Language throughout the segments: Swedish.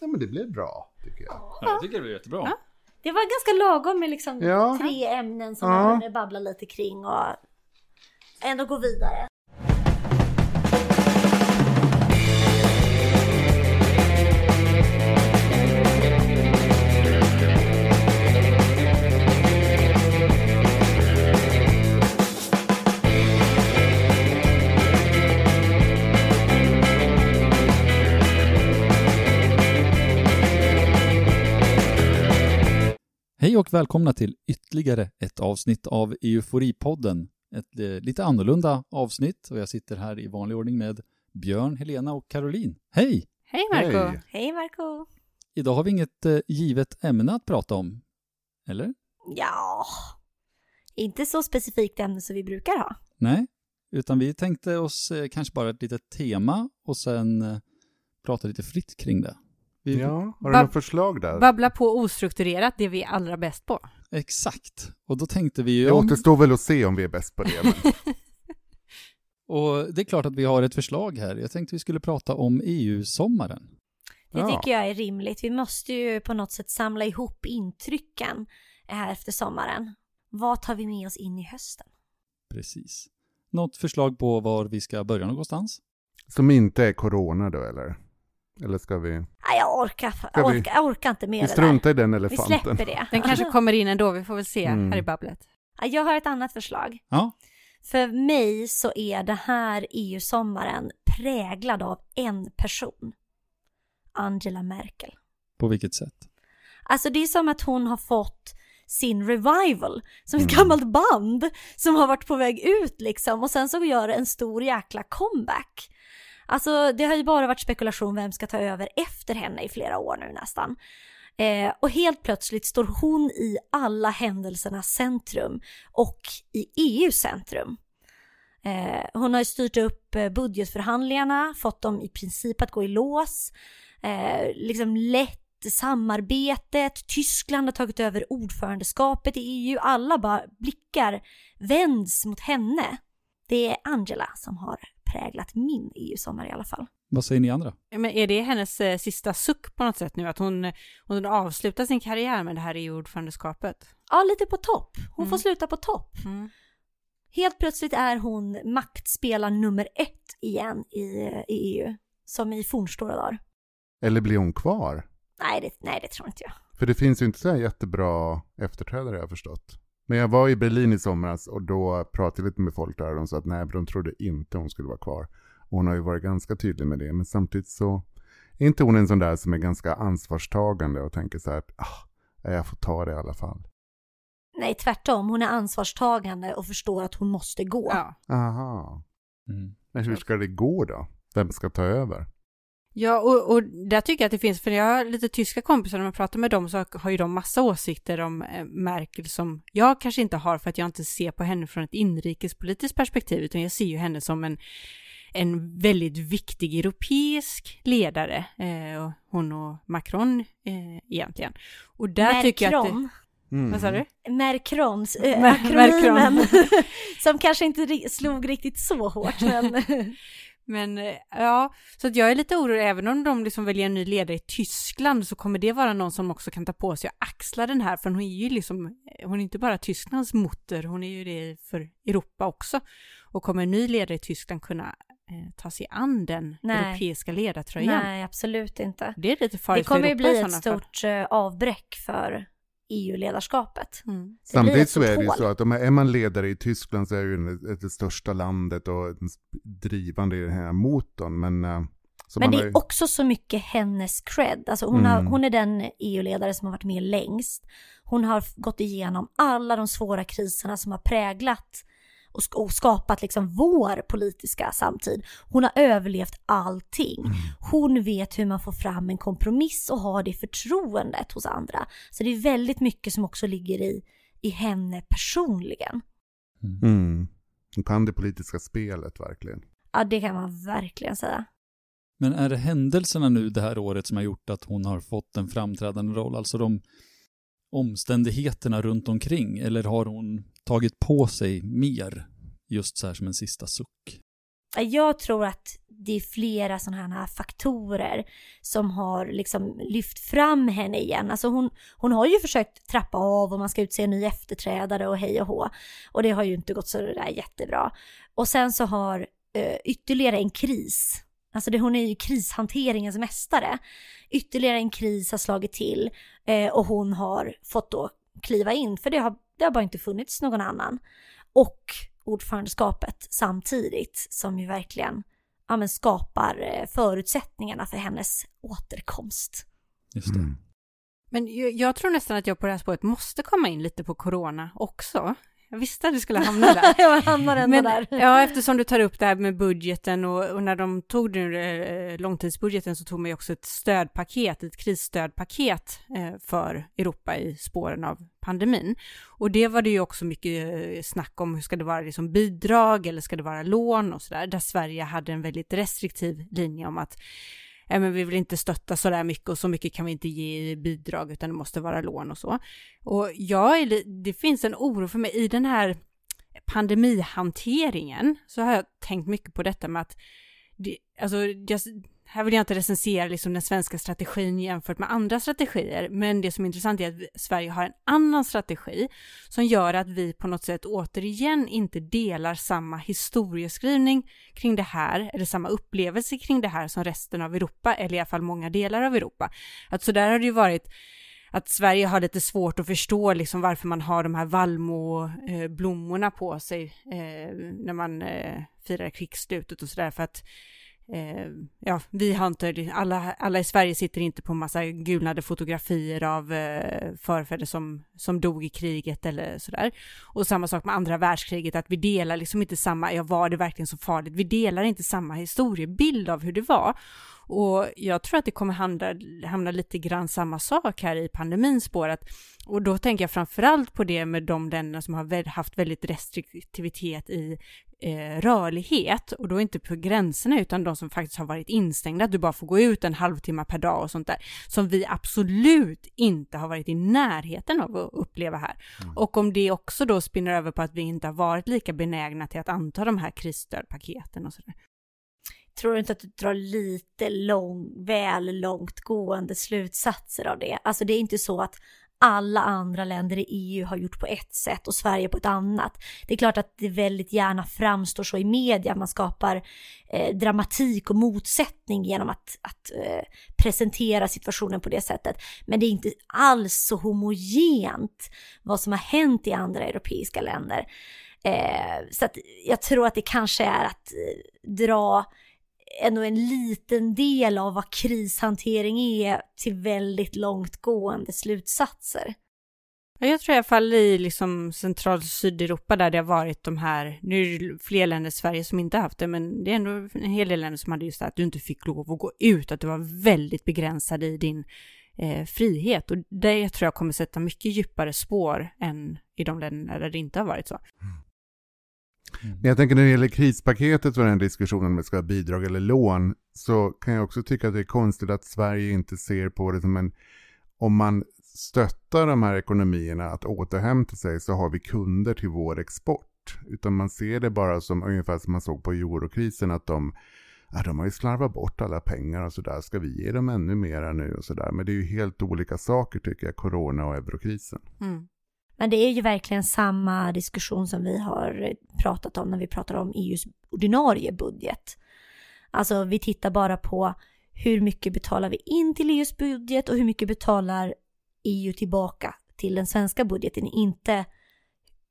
Ja, men det blev bra, tycker jag. Ja, jag tycker det blir jättebra. Ja. Det var ganska lagom med liksom Ja. tre ämnen som Ja. man kunde babbla lite kring och ändå gå vidare. Och välkomna till ytterligare ett avsnitt av Euforipodden. Ett eh, lite annorlunda avsnitt och jag sitter här i vanlig ordning med Björn, Helena och Caroline. Hej! Hej Marco Hej. Hej Marco Idag har vi inget eh, givet ämne att prata om. Eller? Ja, inte så specifikt ämne som vi brukar ha. Nej, utan vi tänkte oss eh, kanske bara ett litet tema och sen prata lite fritt kring det. Vi, Ja, har du Bab- något förslag där? Babbla på ostrukturerat, det vi är allra bäst på. Exakt. Och då tänkte vi ju Det om... återstår väl att se om vi är bäst på det. Och det är klart att vi har ett förslag här. Jag tänkte vi skulle prata om EU-sommaren. Det Ja. tycker jag är rimligt. Vi måste ju på något sätt samla ihop intrycken här efter sommaren. Vad tar vi med oss in i hösten? Precis. Något förslag på var vi ska börja någonstans? Som inte är corona då, eller? Eller ska vi... Nej, jag orkar, jag vi- orkar, jag orkar inte med Vi struntar i den Vi elefanten. släpper det. Den kanske kommer in ändå, vi får väl se Mm. här i babblet. Ja, Jag har ett annat förslag. Ja, För mig så är det här EU-sommaren präglad av en person. Angela Merkel. på vilket sätt? Alltså det är som att hon har fått sin revival, som ett Mm. gammalt band som har varit på väg ut liksom och sen så gör det en stor jäkla comeback. Alltså det har ju bara varit spekulation vem ska ta över efter henne i flera år nu nästan. Eh, och helt plötsligt står hon i alla händelsernas centrum och i EUs centrum. Eh, hon har ju styrt upp eh, budgetförhandlingarna, fått dem i princip att gå i lås, eh, liksom lett samarbetet, Tyskland har tagit över ordförandeskapet i EU, alla bara blickar vänds mot henne. Det är Angela som har präglat min EU-sommar i alla fall. Vad säger ni andra? Men är det hennes eh, sista suck på något sätt nu? Att hon, hon avslutar sin karriär med det här EU-ordförandeskapet? Ja, lite på topp. Hon får Mm. sluta på topp. Mm. Helt plötsligt är hon maktspelare nummer ett igen i, i EU, som i fornstora dagar. Eller blir hon kvar? Nej det, nej, det tror inte jag. För det finns ju inte så här jättebra efterträdare jag har förstått. Men jag var i Berlin i somras och då pratade jag lite med folk där och de sa att nej, de trodde inte hon skulle vara kvar. Och hon har ju varit ganska tydlig med det, men samtidigt så är inte hon en sån där som är ganska ansvarstagande och tänker så här att ah, jag får ta det i alla fall. Nej, tvärtom. Hon är ansvarstagande och förstår att hon måste gå. Ja. Aha. Mm. Men hur ska det gå då? Vem ska ta över? Ja, och, och där tycker jag att det finns, för jag har lite tyska kompisar, när man pratar med dem så har ju de massa åsikter om eh, Merkel som jag kanske inte har för att jag inte ser på henne från ett inrikespolitiskt perspektiv, utan jag ser ju henne som en, en väldigt viktig europeisk ledare, eh, och hon och Macron eh, egentligen. Och där tycker jag att... Det. Mm. vad sa du? Merkrons, äh, Mer- akronymen. Merkron. som kanske inte slog riktigt så hårt, men Men eh, ja, så att jag är lite orolig, även om de liksom väljer en ny ledare i Tyskland så kommer det vara någon som också kan ta på sig och axla den här, för hon är ju liksom, hon är inte bara Tysklands motor, hon är ju det för Europa också. Och kommer en ny ledare i Tyskland kunna eh, ta sig an den Nej. europeiska ledartröjan? nej, absolut inte. Det är lite Det farligt kommer för ju Europa bli ett sådana fall. stort eh, avbräck för EU-ledarskapet. Mm. Samtidigt så är det ju så att om är man ledare i Tyskland så är det ju det, det största landet och drivande i den här motorn. Men, eh, så Men det har ju- är också så mycket hennes cred. Alltså hon, har, Mm. hon är den EU-ledare som har varit med längst. Hon har gått igenom alla de svåra kriserna som har präglat och, sk- och skapat liksom vår politiska samtid. Hon har överlevt allting. Mm. Hon vet hur man får fram en kompromiss och har det förtroendet hos andra. Så det är väldigt mycket som också ligger i, i henne personligen. Mm. Hon kan det politiska spelet verkligen. Ja, det kan man verkligen säga. Men är det händelserna nu det här året som har gjort att hon har fått en framträdande roll? Alltså de omständigheterna runt omkring? Eller har hon tagit på sig mer? Just så här som en sista suck. Jag tror att det är flera sådana här faktorer som har liksom lyft fram henne igen. Alltså hon, hon har ju försökt trappa av och man ska utse en ny efterträdare och hej och hå. Och det har ju inte gått så där jättebra. Och sen så har eh, ytterligare en kris Alltså det, hon är ju krishanteringens mästare. Ytterligare en kris har slagit till eh, och hon har fått då kliva in för det har, det har bara inte funnits någon annan. Och ordförandeskapet samtidigt som ju verkligen ja, men skapar eh, förutsättningarna för hennes återkomst. Just det. Mm. Men jag, jag tror nästan att jag på det här spåret måste komma in lite på corona också. Jag visste att du skulle hamna där. jag hamnar ändå Men, där. ja, eftersom du tar upp det här med budgeten och, och när de tog den, eh, långtidsbudgeten så tog man ju också ett stödpaket, ett krisstödpaket eh, för Europa i spåren av pandemin. Och det var det ju också mycket eh, snack om, hur ska det vara liksom bidrag eller ska det vara lån och sådär, där Sverige hade en väldigt restriktiv linje om att äh, men vi vill inte stötta så där mycket och så mycket kan vi inte ge i bidrag utan det måste vara lån och så. Och jag är, det finns en oro för mig i den här pandemihanteringen så har jag tänkt mycket på detta med att det, alltså, jag, här vill jag inte recensera liksom den svenska strategin jämfört med andra strategier, men det som är intressant är att Sverige har en annan strategi som gör att vi på något sätt återigen inte delar samma historieskrivning kring det här, eller samma upplevelse kring det här som resten av Europa, eller i alla fall många delar av Europa. Att så där har det ju varit att Sverige har lite svårt att förstå liksom varför man har de här vallmoblommorna på sig eh, när man eh, firar krigsslutet och sådär för att eh, ja, vi har inte, alla, alla i Sverige sitter inte på massa gulnade fotografier av eh, förfäder som, som dog i kriget eller sådär. Och samma sak med andra världskriget, att vi delar liksom inte samma, ja var det verkligen så farligt? Vi delar inte samma historiebild av hur det var. Och jag tror att det kommer hamna, hamna lite grann samma sak här i pandemins spår. Att, och då tänker jag framförallt på det med de länderna som har haft väldigt restriktivitet i eh, rörlighet och då inte på gränserna utan de som faktiskt har varit instängda, att du bara får gå ut en halvtimme per dag och sånt där, som vi absolut inte har varit i närheten av att uppleva här. Och om det också då spinner över på att vi inte har varit lika benägna till att anta de här krisstödpaketen och sådär. Tror du inte att du drar lite lång, väl långtgående slutsatser av det? Alltså det är inte så att alla andra länder i EU har gjort på ett sätt och Sverige på ett annat. Det är klart att det väldigt gärna framstår så i media, man skapar eh, dramatik och motsättning genom att, att eh, presentera situationen på det sättet. Men det är inte alls så homogent vad som har hänt i andra europeiska länder. Eh, så att jag tror att det kanske är att eh, dra ändå en liten del av vad krishantering är till väldigt långtgående slutsatser. Ja, Jag tror i alla fall i liksom central och sydeuropa där det har varit de här, nu är det fler länder i Sverige som inte haft det, men det är ändå en hel del länder som hade just det att du inte fick lov att gå ut, att du var väldigt begränsad i din eh, frihet. Och det tror jag kommer sätta mycket djupare spår än i de länder där det inte har varit så. Mm. Men jag tänker när det gäller krispaketet och den diskussionen om det ska vara bidrag eller lån så kan jag också tycka att det är konstigt att Sverige inte ser på det som en, om man stöttar de här ekonomierna att återhämta sig så har vi kunder till vår export. Utan man ser det bara som ungefär som man såg på eurokrisen att de, ja, de har ju slarvat bort alla pengar och sådär. Ska vi ge dem ännu mera nu och sådär. Men det är ju helt olika saker tycker jag, corona och eurokrisen. Mm. Men det är ju verkligen samma diskussion som vi har pratat om när vi pratar om EUs ordinarie budget. Alltså vi tittar bara på hur mycket betalar vi in till EUs budget och hur mycket betalar EU tillbaka till den svenska budgeten, inte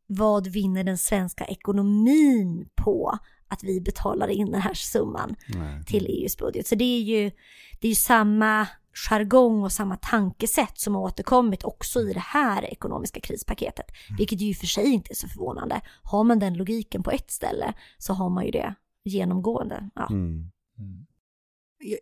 vad vinner den svenska ekonomin på att vi betalar in den här summan Nej. till EUs budget. Så det är ju, det är ju samma jargong och samma tankesätt som har återkommit också i det här ekonomiska krispaketet. Vilket ju i och för sig inte är så förvånande. Har man den logiken på ett ställe så har man ju det genomgående. Ja. Mm. Mm.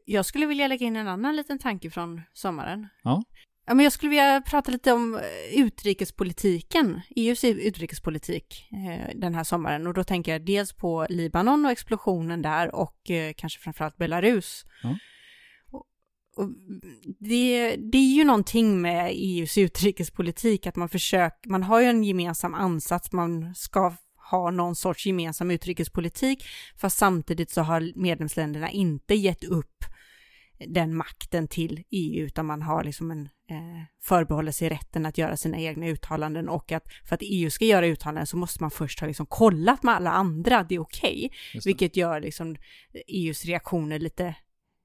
Jag- skulle vilja lägga in en annan liten tanke från sommaren. Ja. Ja, men jag skulle vilja prata lite om eh, utrikespolitiken, EUs utrikespolitik eh, den här sommaren. Och då tänker jag dels på Libanon och explosionen där och eh, kanske framförallt Belarus. Ja. Det, det är ju någonting med EUs utrikespolitik att man försöker, man har ju en gemensam ansats, man ska ha någon sorts gemensam utrikespolitik, fast samtidigt så har medlemsländerna inte gett upp den makten till EU, utan man har liksom en eh, förbehåller sig rätten att göra sina egna uttalanden och att för att EU ska göra uttalanden så måste man först ha liksom kollat med alla andra det är okej, okay, vilket gör liksom EUs reaktioner lite,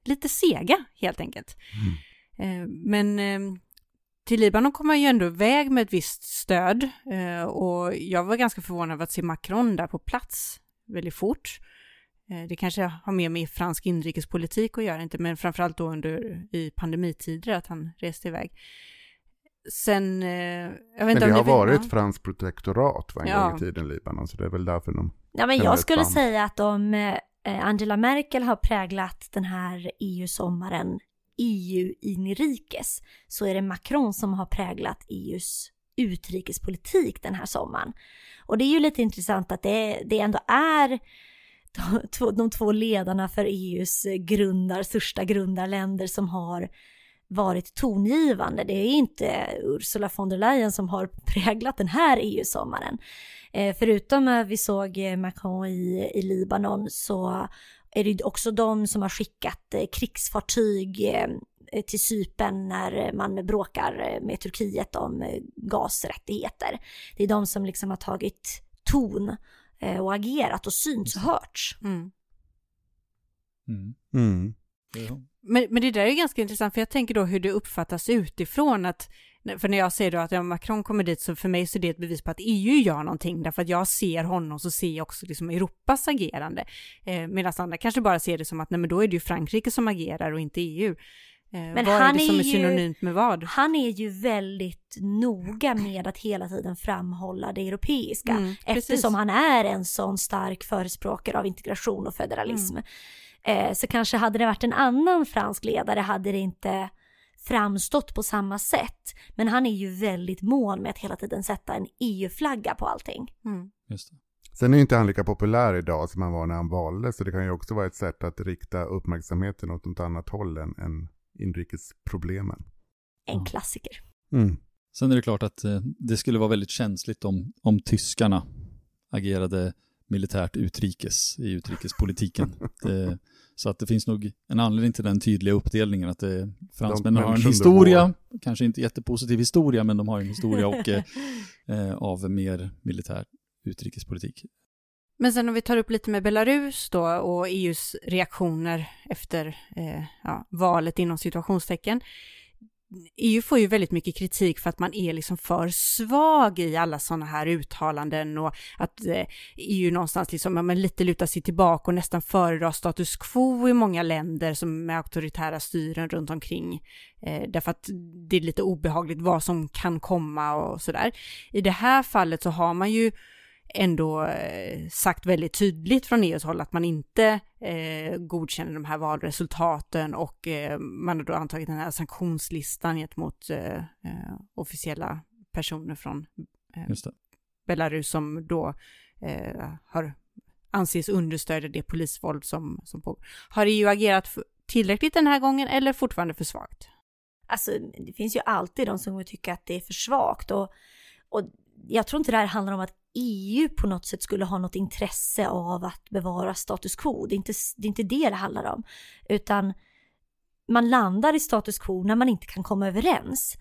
lite sega helt enkelt. Mm. Eh, men eh, till Libanon kom man ju ändå iväg med ett visst stöd eh, och jag var ganska förvånad över att se Macron där på plats väldigt fort. Det kanske har mer med fransk inrikespolitik att göra, inte, men framförallt då under i pandemitider att han reste iväg. Sen, jag vet men inte det om har varit vet, franskt protektorat va, en Ja. gång i tiden Libanon, så det är väl därför de... Ja, men jag skulle säga att om eh, Eh, Angela Merkel har präglat den här EU-sommaren EU inrikes så är det Macron som har präglat EUs utrikespolitik den här sommaren. Och det är ju lite intressant att det, det ändå är de två, de två ledarna för EUs grundar, största grundarländer som har varit tongivande. Det är inte Ursula von der Leyen som har präglat den här EU-sommaren. Eh, förutom att vi såg eh, Macron i, i Libanon så är det också de som har skickat eh, krigsfartyg eh, till Cypern när man bråkar eh, med Turkiet om eh, gasrättigheter. Det är de som liksom har tagit ton eh, och agerat och synts och hörts. mm. Mm. Mm. Men, men det där är ganska intressant, för jag tänker då hur det uppfattas utifrån. Att, för när jag säger då att Macron kommer dit, så för mig så är det ett bevis på att EU gör någonting, därför att jag ser honom, så ser jag också liksom Europas agerande. Eh, Medan andra kanske bara ser det som att nej, men då är det ju Frankrike som agerar och inte EU. Eh, Men vad han är det som är är ju- synonymt med vad? Han är ju väldigt noga med att hela tiden framhålla det europeiska Mm, eftersom han är en sån stark förespråkare av integration och federalism. Eh, så kanske hade det varit en annan fransk ledare hade det inte framstått på samma sätt. Men han är ju väldigt mån med att hela tiden sätta en EU-flagga på allting. Mm. Just det. Sen är ju inte han lika populär idag som han var när han valdes, så det kan ju också vara ett sätt att rikta uppmärksamheten åt något annat håll än, än inrikesproblemen. En klassiker. Mm. Sen är det klart att eh, det skulle vara väldigt känsligt om, om tyskarna agerade militärt utrikes i utrikespolitiken. det, så att det finns nog en anledning till den tydliga uppdelningen att det, fransmännen har en historia, kanske inte jättepositiv historia, men de har en historia och, eh, eh, av mer militär utrikespolitik. Men sen om vi tar upp lite med Belarus då och EUs reaktioner efter eh, ja, valet inom situationstecken. EU får ju väldigt mycket kritik för att man är liksom för svag i alla sådana här uttalanden och att eh, EU någonstans liksom, ja, men lite lutar sig tillbaka och nästan föredrar status quo i många länder som med auktoritära styren runt omkring. Eh, därför att det är lite obehagligt vad som kan komma och sådär. I det här fallet så har man ju ändå eh, sagt väldigt tydligt från EUs håll att man inte eh, godkänner de här valresultaten och eh, man har då antagit den här sanktionslistan gentemot eh, eh, officiella personer från eh, Just det. Belarus som då eh, har anses understödja det polisvåld som, som pågår. Har EU agerat för, tillräckligt den här gången eller fortfarande för svagt? Alltså det finns ju alltid de som tycker att det är för svagt och, och jag tror inte det här handlar om att EU på något sätt skulle ha något intresse av att bevara status quo. Det är inte det, är inte det, det handlar om. Utan man landar i status quo när man inte kan komma överens.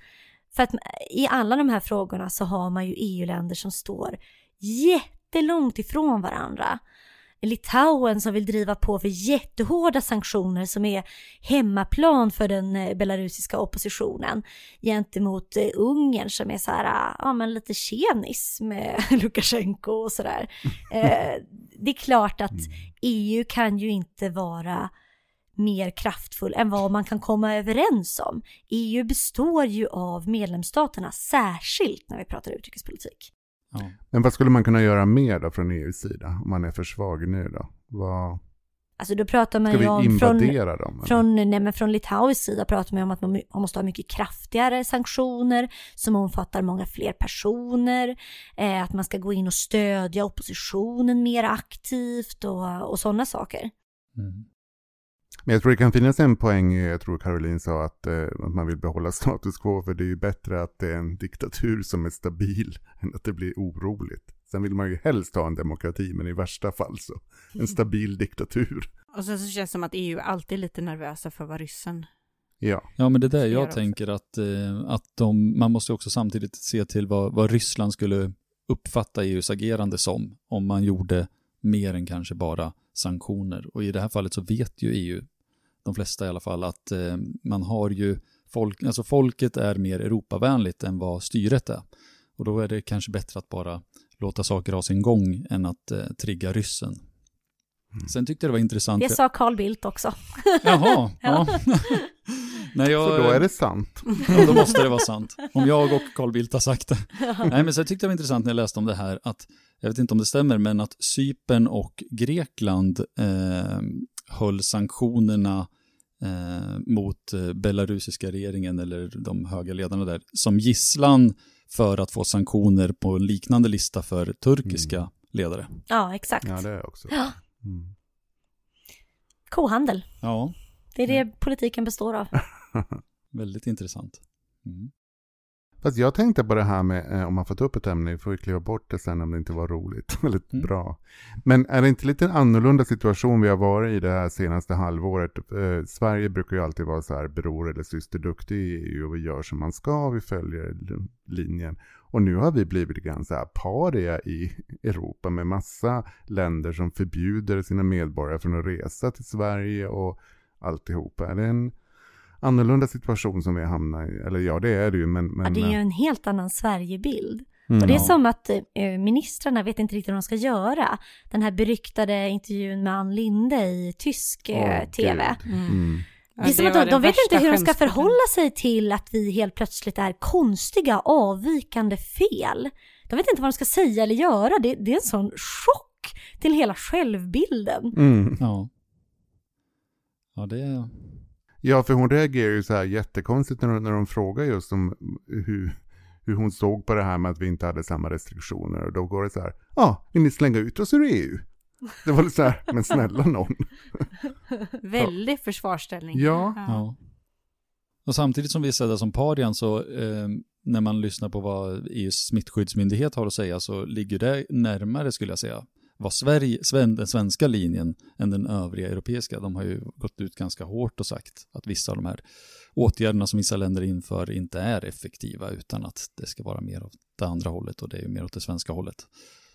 För att i alla de här frågorna så har man ju EU-länder som står jättelångt ifrån varandra. Litauen som vill driva på för jättehårda sanktioner som är hemmaplan för den eh, belarusiska oppositionen gentemot eh, Ungern som är så här, ah, ja men lite tjenis med Lukasjenko och sådär. Eh, det är klart att EU kan ju inte vara mer kraftfull än vad man kan komma överens om. EU består ju av medlemsstaterna, särskilt när vi pratar utrikespolitik. Ja. Men vad skulle man kunna göra mer då från EUs sida, om man är för svag nu då? Vad, Alltså då pratar man ska ju vi om från, dem? från, nej, men från Litauis sida pratar man om att man man måste ha mycket kraftigare sanktioner som omfattar många fler personer, eh, att man ska gå in och stödja oppositionen mer aktivt och, och sådana saker. Mm. Men jag tror det kan finnas en poäng, i- jag tror Caroline sa att, eh, att man vill behålla status quo, för det är ju bättre att det är en diktatur som är stabil än att det blir oroligt. Sen vill man ju helst ha en demokrati, men i värsta fall så en stabil diktatur. Och sen så känns det som att EU alltid är lite nervösa för vad ryssen... Ja, Ja, men det där jag tänker att, eh, att de, man måste också samtidigt se till vad, vad Ryssland skulle uppfatta EUs agerande som, om man gjorde mer än kanske bara sanktioner. Och i det här fallet så vet ju EU, de flesta i alla fall, att eh, man har ju folk, alltså folket är mer Europavänligt än vad styret är. Och då är det kanske bättre att bara låta saker ha sin gång än att eh, trigga ryssen. Sen tyckte jag det var intressant. Det sa Carl Bildt också. Jaha, ja. Nej, jag, så då är det sant. Ja, då måste det vara sant. Om jag och Carl Bildt har sagt det. Nej, men så jag tyckte det var intressant när jag läste om det här att, jag vet inte om det stämmer, men att Cypern och Grekland eh, höll sanktionerna eh, mot eh, belarusiska regeringen eller de höga ledarna där som gisslan för att få sanktioner på en liknande lista för turkiska Mm. ledare. Ja, exakt. Ja, det är också. Ja. Mm. Kohandel. Ja, Det är det politiken består av. väldigt intressant. Mm. Fast jag tänkte på det här med, eh, om man får ta upp ett ämne, vi får ju kliva bort det sen om det inte var roligt. Väldigt Mm. bra. Men är det inte lite en annorlunda situation vi har varit i det här senaste halvåret? Eh, Sverige brukar ju alltid vara så här bror eller systerduktig i EU och vi gör som man ska, vi följer linjen. Och nu har vi blivit här paria i Europa med massa länder som förbjuder sina medborgare från att resa till Sverige och alltihopa. Är det en annorlunda situation som vi hamnar i? Eller ja, det är det ju, men... men Ja, det är ju en helt annan Sverigebild. Mm. Och det är Ja. som att eh, ministrarna vet inte riktigt vad de ska göra. Den här beryktade intervjun med Ann Linde i tysk eh, Åh, tv. Mm. Mm. Ja, Det är som det att de, de vet inte hur de ska förhålla sig till att vi helt plötsligt är konstiga, avvikande fel. De vet inte vad de ska säga eller göra. Det, det är en sån chock till hela självbilden. Mm. Ja. Ja, det är... Ja, för hon reagerar ju så här jättekonstigt när de, när de frågar just om hur, hur hon såg på det här med att vi inte hade samma restriktioner. Och då går det så här, ja, ah, vill ni slänga ut oss ur EU? Det var lite så här, men snälla någon. Väldig försvarsställning. Ja. Ja. Och samtidigt som vi är sedda som parian så eh, när man lyssnar på vad EUs smittskyddsmyndighet har att säga så ligger det närmare skulle jag säga vad Sverige, den svenska linjen än den övriga europeiska. De har ju gått ut ganska hårt och sagt att vissa av de här åtgärderna som vissa länder inför inte är effektiva utan att det ska vara mer åt det andra hållet och det är ju mer åt det svenska hållet.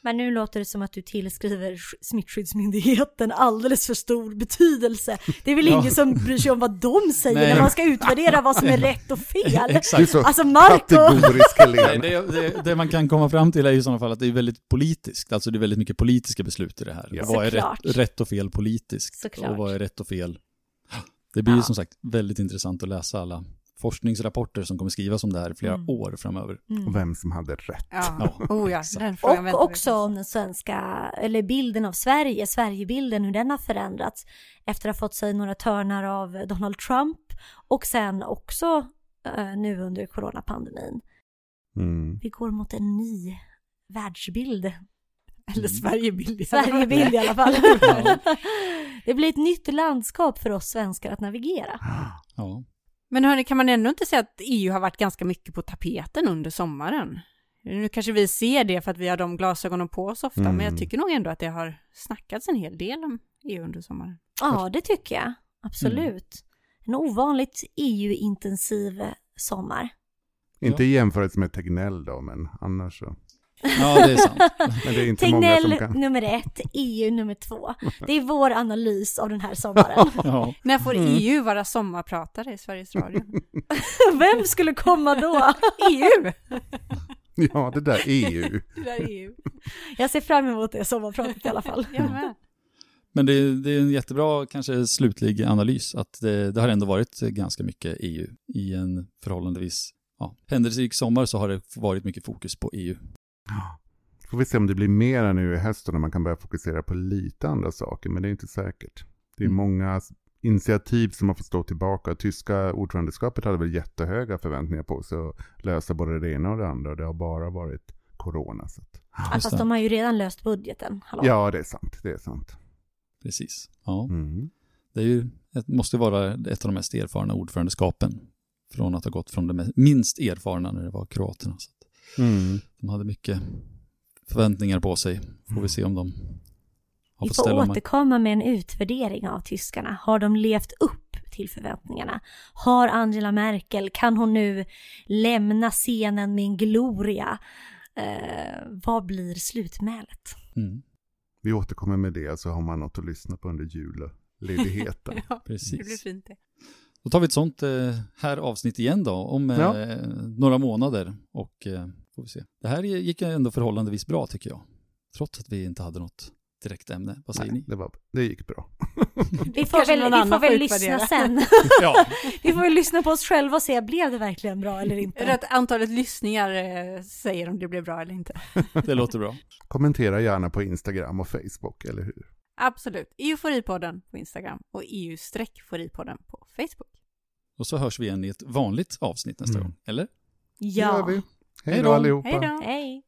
Men nu låter det som att du tillskriver sk- smittskyddsmyndigheten alldeles för stor betydelse. Det är väl Ja. ingen som bryr sig om vad de säger Nej. när man ska utvärdera vad som är rätt och fel. Exakt. så Alltså Marco, kategorisk Nej, det, det, det man kan komma fram till är i sådana fall att det är väldigt politiskt. Alltså det är väldigt mycket politiska beslut i det här. Ja. Vad är Såklart. rätt, rätt och fel politiskt? Såklart. Och vad är rätt och fel? Det blir Ja. som sagt väldigt intressant att läsa alla forskningsrapporter som kommer skrivas om det här i flera Mm. år framöver. Och vem som hade rätt. Ja. Ja, Oh ja, och också om den svenska, eller bilden av Sverige, Sverigebilden, hur den har förändrats efter att ha fått sig några törnar av Donald Trump och sen också eh, nu under coronapandemin. Mm. Vi går mot en ny världsbild. Eller Sverigebild. i alla fall. Sverigebild i alla fall. Det blir ett nytt landskap för oss svenskar att navigera. Ja. Men hörni, kan man ändå inte säga att EU har varit ganska mycket på tapeten under sommaren? Nu kanske vi ser det för att vi har de glasögonen på oss ofta, Mm. men jag tycker nog ändå att det har snackats en hel del om EU under sommaren. Ja, det tycker jag. Absolut. En ovanligt EU-intensiv sommar. Inte i jämförelse med Tegnell då, men annars så. Ja, det är sant. Men det är inte många som Tegnell kan. nummer ett, EU nummer två. Det är vår analys av den här sommaren. Ja. När får Mm. EU vara sommarpratare i Sveriges Radio? Vem skulle komma då? EU! Ja, det där EU. Det där är EU. Jag ser fram emot det sommarpratet i alla fall. Jag med. Men det, det är en jättebra kanske slutlig analys att det, det har ändå varit ganska mycket EU i en förhållandevis ja, händelserik sommar så har det varit mycket fokus på EU. Får vi se om det blir mera nu i höst när man kan börja fokusera på lite andra saker, men det är inte säkert. Det är Mm. många initiativ som har fått stå tillbaka. Tyska ordförandeskapet hade väl jättehöga förväntningar på sig att lösa både det ena och det andra. Det har bara varit corona. Så att... Ja, fast de har ju redan löst budgeten. Hallå. Ja, det är sant. Det är sant. Precis. Ja. Mm. Det är ju, måste vara ett av de mest erfarna ordförandeskapen. Från att ha gått från det minst erfarna när det var kroaterna. Så att Mm. de hade mycket, förväntningar på sig. Får vi se om de har Vi fått får ställa om. återkomma med en utvärdering av tyskarna. Har de levt upp till förväntningarna? Har Angela Merkel, kan hon nu lämna scenen med en gloria? Eh, vad blir slutmälet? Mm, Vi återkommer med det så har man något att lyssna på under julledigheten. Ja, det blir precis. fint det. Då tar vi ett sånt eh, här avsnitt igen då, om eh, Ja. några månader. Och eh, får vi se. Det här gick ändå förhållandevis bra tycker jag. Trots att vi inte hade något direkt ämne. Vad säger Nej, ni? det, var, det gick bra. Vi får väl, vi får väl lyssna sen. Ja, vi får väl lyssna på oss själva och se, blev det verkligen bra eller inte? Att antalet lyssningar eh, säger om det blev bra eller inte. det låter bra. Kommentera gärna på Instagram och Facebook, eller hur? Absolut. Euforipodden på Instagram och EU-foripodden på Facebook. Och så hörs vi igen i ett vanligt avsnitt nästa Mm. gång, eller? Det gör Ja. vi. Hej då då. allihopa. Hej då! Hej.